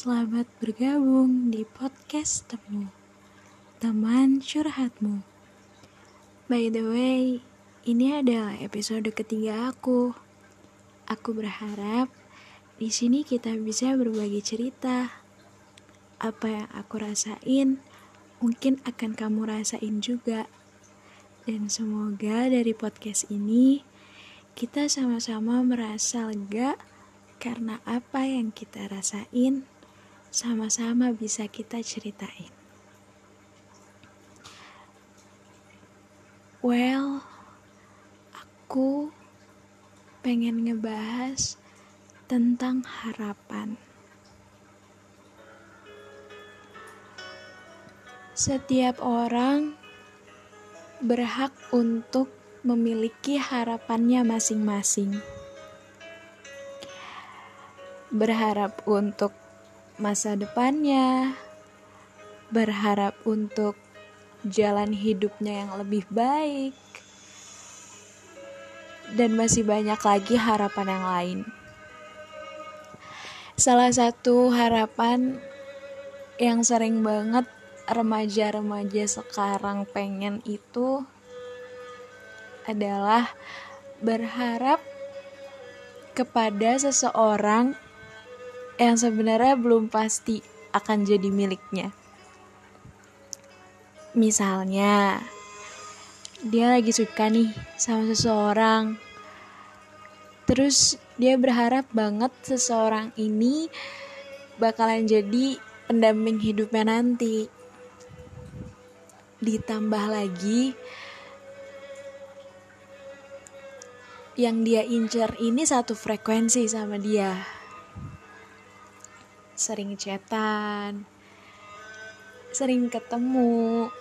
Selamat bergabung di podcast Temu Teman curhatmu. By the way, ini adalah episode ketiga aku. Aku berharap di sini kita bisa berbagi cerita. Apa yang aku rasain mungkin akan kamu rasain juga. Dan semoga dari podcast ini kita sama-sama merasa lega karena apa yang kita rasain sama-sama bisa kita ceritain. Well, aku pengen ngebahas tentang harapan. Setiap orang berhak untuk memiliki harapannya masing-masing. Berharap untuk masa depannya, berharap untuk jalan hidupnya yang lebih baik, dan masih banyak lagi harapan yang lain. Salah satu harapan yang sering banget remaja-remaja sekarang pengen itu adalah berharap kepada seseorang yang sebenarnya belum pasti akan jadi miliknya. Misalnya, dia lagi suka nih sama seseorang. Terus dia berharap banget seseorang ini bakalan jadi pendamping hidupnya nanti. Ditambah lagi yang dia incer ini satu frekuensi sama dia sering chatan, sering ketemu.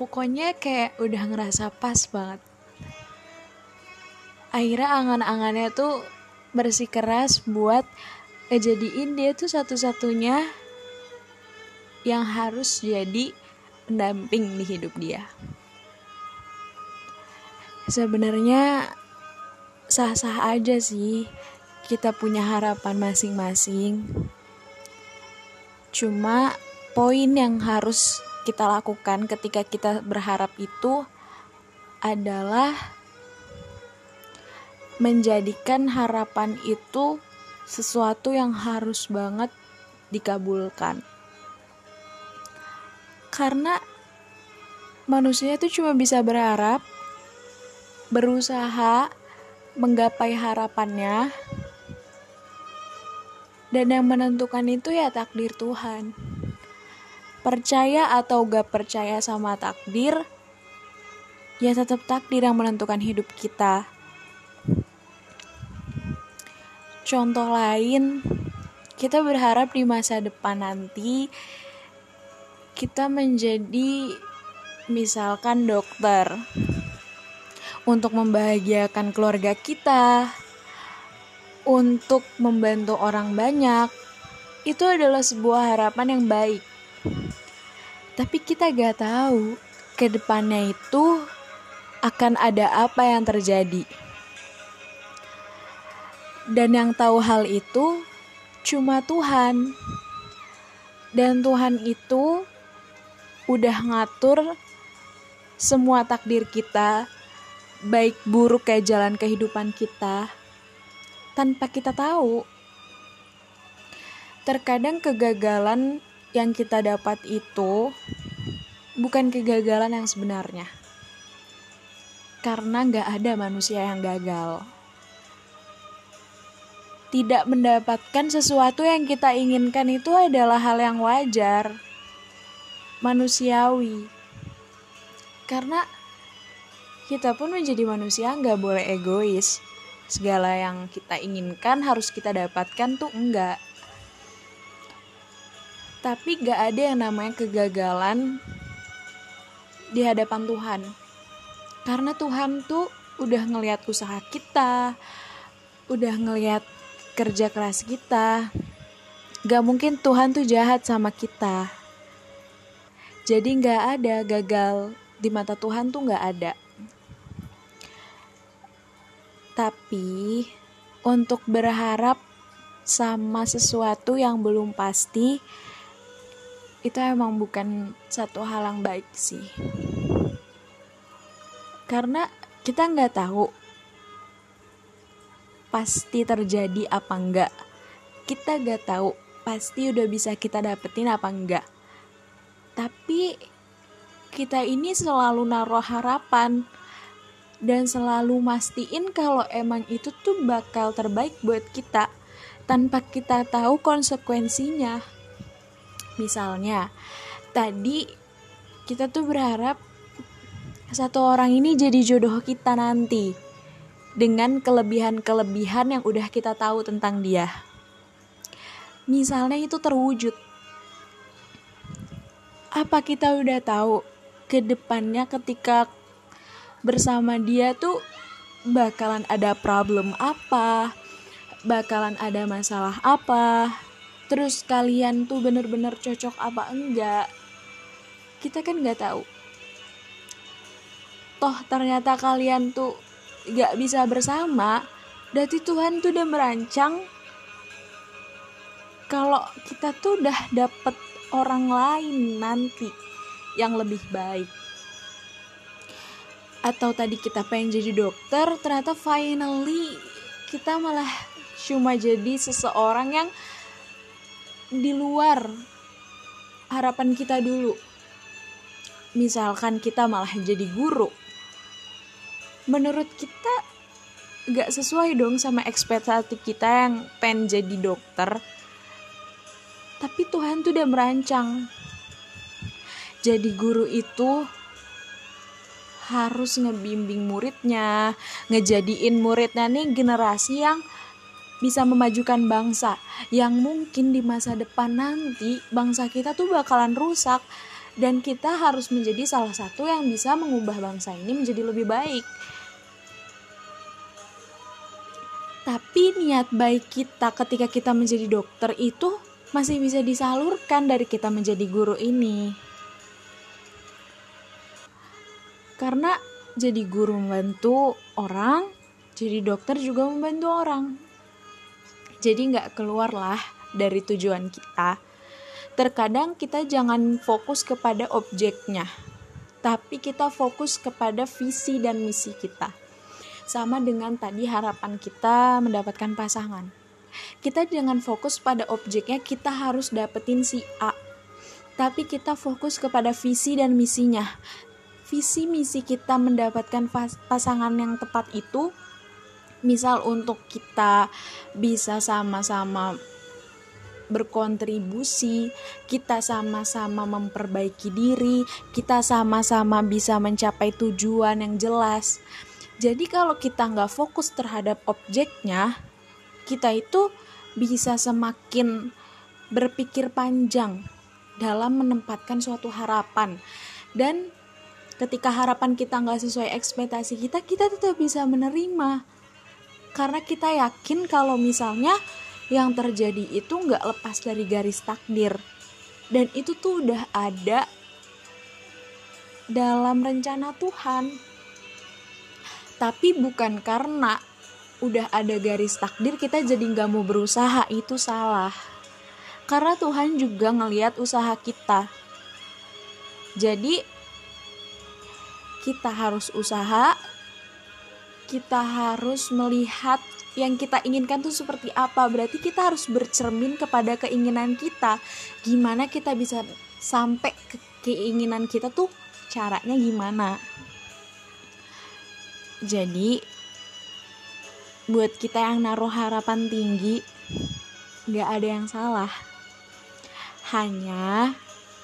Pokoknya kayak udah ngerasa pas banget. Akhirnya angan-angannya tuh bersikeras buat ngejadiin dia tuh satu-satunya yang harus jadi pendamping di hidup dia. Sebenarnya sah-sah aja sih kita punya harapan masing-masing. Cuma poin yang harus kita lakukan ketika kita berharap itu adalah menjadikan harapan itu sesuatu yang harus banget dikabulkan. Karena manusia itu cuma bisa berharap, berusaha menggapai harapannya, dan yang menentukan itu ya takdir Tuhan. Percaya atau gak percaya sama takdir, ya tetap takdir yang menentukan hidup kita. Contoh lain, kita berharap di masa depan nanti kita menjadi misalkan dokter untuk membahagiakan keluarga kita, untuk membantu orang banyak, itu adalah sebuah harapan yang baik. Tapi kita gak tahu ke depannya itu akan ada apa yang terjadi. Dan yang tahu hal itu cuma Tuhan. Dan Tuhan itu udah ngatur semua takdir kita, baik buruk kayak jalan kehidupan kita tanpa kita tahu. Terkadang kegagalan yang kita dapat itu bukan kegagalan yang sebenarnya. Karena gak ada manusia yang gagal. Tidak mendapatkan sesuatu yang kita inginkan itu adalah hal yang wajar. Manusiawi. Karena kita pun menjadi manusia nggak boleh egois segala yang kita inginkan harus kita dapatkan tuh enggak. Tapi gak ada yang namanya kegagalan di hadapan Tuhan. Karena Tuhan tuh udah ngelihat usaha kita udah ngelihat kerja keras kita. Gak mungkin Tuhan tuh jahat sama kita. Jadi gak ada gagal di mata Tuhan tuh gak ada tapi untuk berharap sama sesuatu yang belum pasti itu emang bukan satu hal yang baik sih. Karena kita nggak tahu pasti terjadi apa enggak kita nggak tahu pasti udah bisa kita dapetin apa enggak tapi kita ini selalu naruh harapan dan selalu mastiin kalau emang itu tuh bakal terbaik buat kita tanpa kita tahu konsekuensinya. Misalnya, tadi kita tuh berharap satu orang ini jadi jodoh kita nanti dengan kelebihan-kelebihan yang udah kita tahu tentang dia. Misalnya itu terwujud. Apa kita udah tahu ke depannya ketika bersama dia tuh bakalan ada problem apa, bakalan ada masalah apa, terus kalian tuh bener-bener cocok apa enggak. Kita kan nggak tahu. Toh ternyata kalian tuh gak bisa bersama. Berarti Tuhan tuh udah merancang kalau kita tuh udah dapet orang lain nanti yang lebih baik atau tadi kita pengen jadi dokter ternyata finally kita malah cuma jadi seseorang yang di luar harapan kita dulu. Misalkan kita malah jadi guru. Menurut kita gak sesuai dong sama ekspektasi kita yang pengen jadi dokter. Tapi Tuhan tuh udah merancang. Jadi guru itu harus ngebimbing muridnya ngejadiin muridnya nih generasi yang bisa memajukan bangsa yang mungkin di masa depan nanti bangsa kita tuh bakalan rusak dan kita harus menjadi salah satu yang bisa mengubah bangsa ini menjadi lebih baik. Tapi niat baik kita ketika kita menjadi dokter itu masih bisa disalurkan dari kita menjadi guru ini. Karena jadi guru membantu orang, jadi dokter juga membantu orang. Jadi nggak keluarlah dari tujuan kita. Terkadang kita jangan fokus kepada objeknya, tapi kita fokus kepada visi dan misi kita sama dengan tadi harapan kita mendapatkan pasangan. Kita jangan fokus pada objeknya, kita harus dapetin si A. Tapi kita fokus kepada visi dan misinya. Visi misi kita mendapatkan pasangan yang tepat itu misal untuk kita bisa sama-sama berkontribusi, kita sama-sama memperbaiki diri, kita sama-sama bisa mencapai tujuan yang jelas. Jadi kalau kita nggak fokus terhadap objeknya, kita itu bisa semakin berpikir panjang dalam menempatkan suatu harapan dan ketika harapan kita nggak sesuai ekspektasi kita kita tetap bisa menerima. Karena kita yakin kalau misalnya yang terjadi itu nggak lepas dari garis takdir. Dan itu tuh udah ada dalam rencana Tuhan. Tapi bukan karena udah ada garis takdir kita jadi nggak mau berusaha. Itu salah. Karena Tuhan juga ngeliat usaha kita. Jadi kita harus usaha kita harus melihat yang kita inginkan tuh seperti apa. Berarti kita harus bercermin kepada keinginan kita. Gimana kita bisa sampai ke keinginan kita tuh caranya gimana? Jadi buat kita yang naruh harapan tinggi gak ada yang salah. Hanya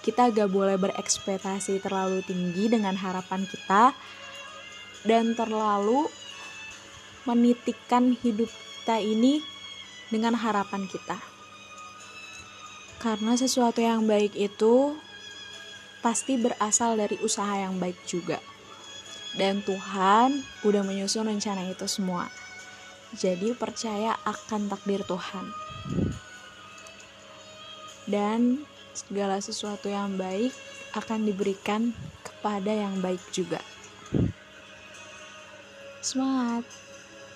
kita gak boleh berekspektasi terlalu tinggi dengan harapan kita dan terlalu menitikkan hidup kita ini dengan harapan kita karena sesuatu yang baik itu pasti berasal dari usaha yang baik juga dan Tuhan udah menyusun rencana itu semua. Jadi percaya akan takdir Tuhan. Dan segala sesuatu yang baik akan diberikan kepada yang baik juga. Semangat.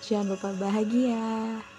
Jangan lupa bahagia.